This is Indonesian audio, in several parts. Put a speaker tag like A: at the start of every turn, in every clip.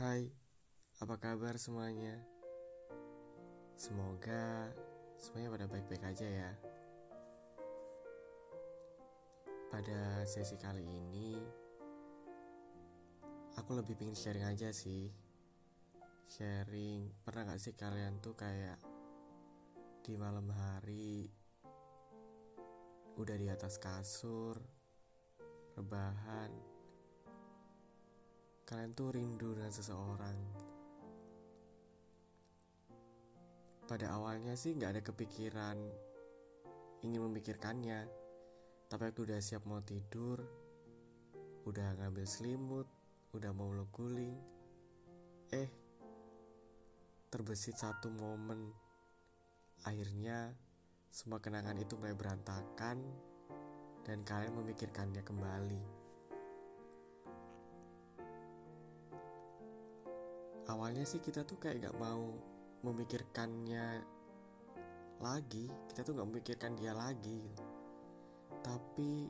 A: Hai, apa kabar semuanya? Semoga semuanya pada baik-baik aja ya. Pada sesi kali ini, aku lebih pengen sharing aja sih. Sharing, pernah gak sih kalian tuh kayak di malam hari udah di atas kasur, rebahan, kalian tuh rindu dengan seseorang. Pada awalnya sih nggak ada kepikiran ingin memikirkannya, tapi waktu udah siap mau tidur, udah ngambil selimut, udah mau meluk guling, eh terbesit satu momen. Akhirnya semua kenangan itu mulai berantakan dan kalian memikirkannya kembali. Awalnya sih kita tuh kayak gak mau memikirkannya lagi kita tuh gak memikirkan dia lagi. Tapi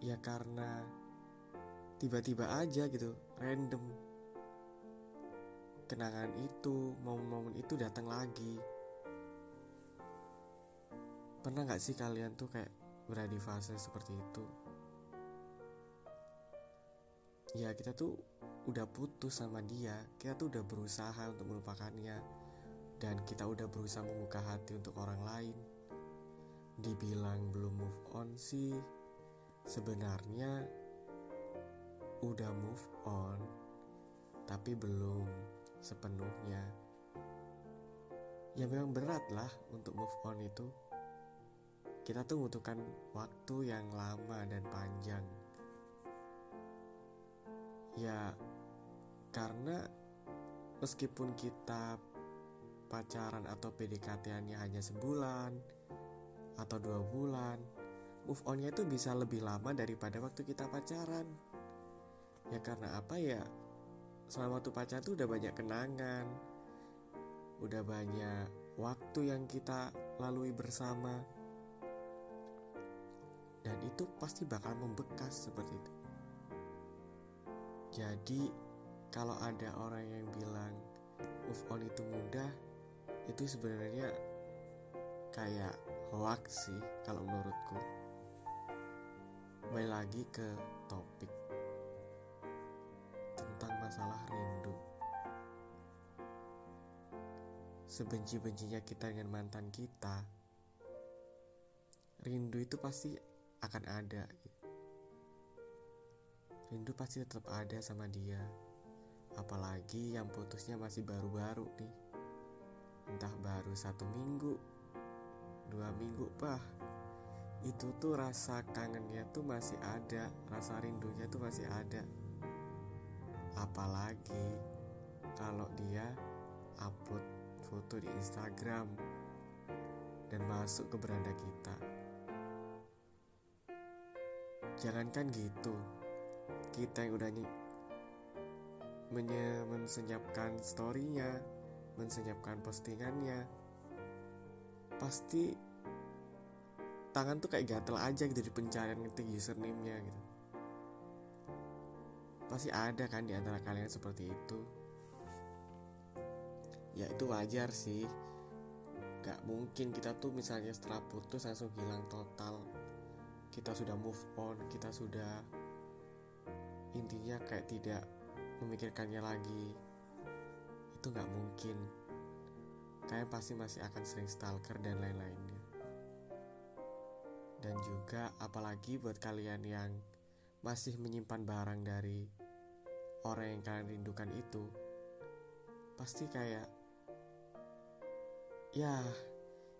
A: ya karena tiba-tiba aja gitu random kenangan itu momen-momen itu datang lagi. Pernah gak sih kalian tuh kayak berada di fase seperti itu? Ya kita tuh udah putus sama dia kita tuh udah berusaha untuk melupakannya. Dan kita udah berusaha membuka hati untuk orang lain. Dibilang belum move on sih sebenarnya udah move on tapi belum sepenuhnya. Ya memang berat lah untuk move on itu. Kita tuh membutuhkan waktu yang lama dan panjang ya karena meskipun kita pacaran atau PDKT-nya hanya sebulan atau dua bulan, move onnya itu bisa lebih lama daripada waktu kita pacaran. Ya karena apa ya? Selama waktu pacaran tuh udah banyak kenangan, udah banyak waktu yang kita lalui bersama, dan itu pasti bakal membekas seperti itu. Jadi kalau ada orang yang bilang move on itu mudah itu sebenarnya kayak hoax sih kalau menurutku. Baik lagi ke topik tentang masalah rindu. Sebenci-bencinya kita dengan mantan kita Rindu itu pasti akan ada Rindu pasti tetap ada sama dia. Apalagi yang putusnya masih baru-baru nih. Entah baru satu minggu Dua minggu bah. Itu tuh rasa kangennya tuh masih ada Rasa rindunya tuh masih ada. Apalagi Kalau dia upload foto di Instagram Dan masuk ke beranda kita. Jangankan gitu Kita yang udah menye mensenyapkan storynya, mensenyapkan postingannya, pasti tangan tuh kayak gatel aja gitu di pencarian ngetik username-nya gitu. Pasti ada kan di antara kalian seperti itu. Ya itu wajar sih. Gak mungkin kita tuh misalnya setelah putus langsung hilang total. Kita sudah move on, kita sudah intinya kayak tidak memikirkannya lagi itu nggak mungkin. Kalian pasti masih akan sering stalker dan lain-lainnya. Dan juga apalagi buat kalian yang masih menyimpan barang dari orang yang kalian rindukan itu pasti kayak ya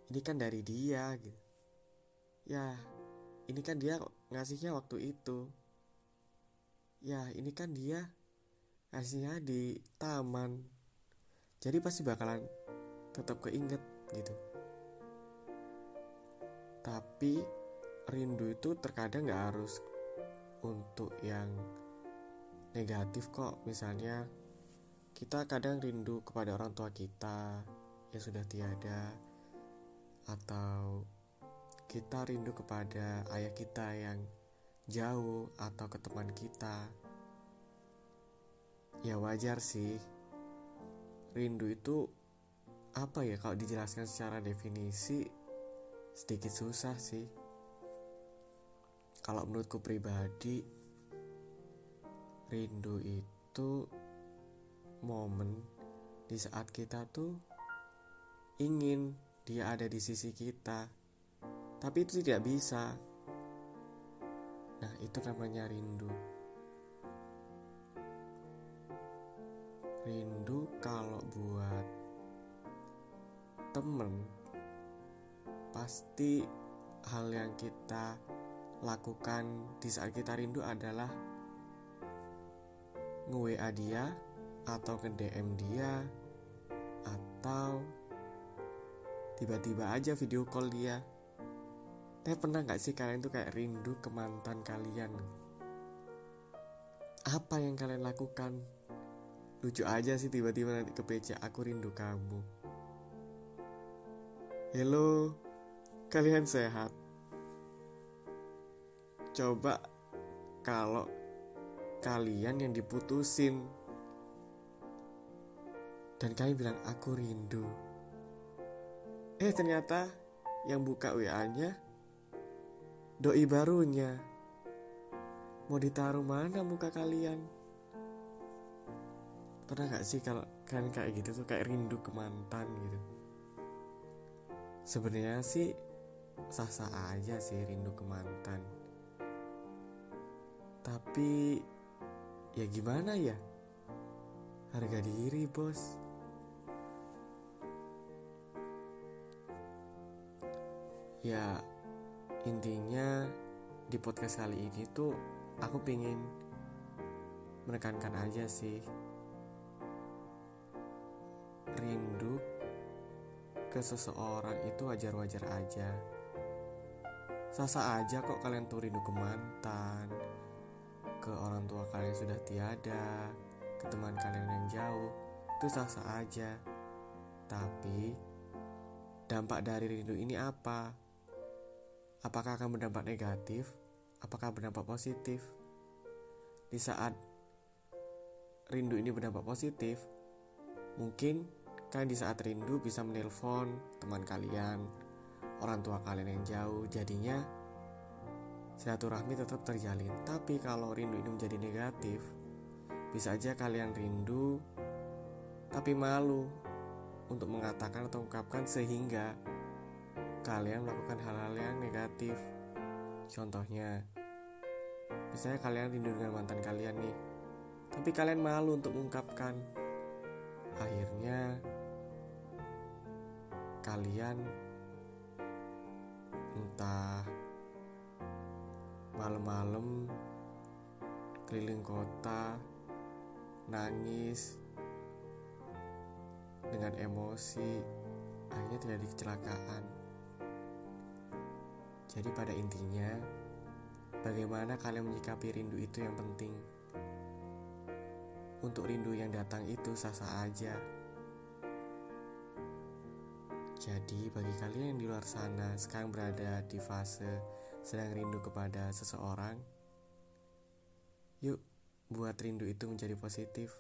A: ini kan dari dia gitu. Ya ini kan dia ngasihnya waktu itu ya ini kan dia aslinya di taman. Jadi pasti bakalan tetap keinget gitu. Tapi rindu itu terkadang nggak harus untuk yang negatif kok. Misalnya kita kadang rindu kepada orang tua kita yang sudah tiada atau kita rindu kepada ayah kita yang jauh atau ke teman kita. Ya wajar sih. Rindu itu apa ya kalau dijelaskan secara definisi? Sedikit susah sih. Kalau menurutku pribadi rindu itu momen di saat kita tuh ingin dia ada di sisi kita. Tapi itu tidak bisa nah itu namanya rindu. Rindu kalau buat temen pasti hal yang kita lakukan di saat kita rindu adalah nge-WA dia atau ke DM dia atau tiba-tiba aja video call dia tapi pernah gak sih kalian tuh kayak rindu ke mantan kalian? Apa yang kalian lakukan? Lucu aja sih tiba-tiba nanti ke PC aku rindu kamu. Halo kalian sehat? Coba kalau kalian yang diputusin. Dan kalian bilang aku rindu. Eh ternyata yang buka WA-nya doi barunya. Mau ditaruh mana muka kalian? Pernah gak sih kalau kan kayak gitu tuh kayak rindu ke mantan gitu? Sebenarnya sih sah-sah aja sih rindu ke mantan. Tapi ya gimana ya? Harga diri bos. Ya intinya di podcast kali ini tuh aku pengen menekankan aja sih. Rindu ke seseorang itu wajar-wajar aja. Sasa aja kok kalian tuh rindu ke mantan Ke orang tua kalian sudah tiada Ke teman kalian yang jauh Itu sasa aja. Tapi Dampak dari rindu ini apa? Apakah akan berdampak negatif? Apakah berdampak positif? Di saat rindu ini berdampak positif Mungkin Kalian di saat rindu bisa menelpon teman kalian, orang tua kalian yang jauh, jadinya silaturahmi tetap terjalin. Tapi kalau rindu ini menjadi negatif, bisa aja kalian rindu tapi malu untuk mengatakan atau mengungkapkan sehingga kalian melakukan hal-hal yang negatif. Contohnya, misalnya kalian rindu dengan mantan kalian nih, tapi kalian malu untuk mengungkapkan. Akhirnya kalian entah malam-malam keliling kota nangis dengan emosi akhirnya terjadi kecelakaan jadi pada intinya bagaimana kalian menyikapi rindu itu yang penting untuk rindu yang datang itu sah-sah aja jadi bagi kalian yang di luar sana sekarang berada di fase sedang rindu kepada seseorang, yuk buat rindu itu menjadi positif.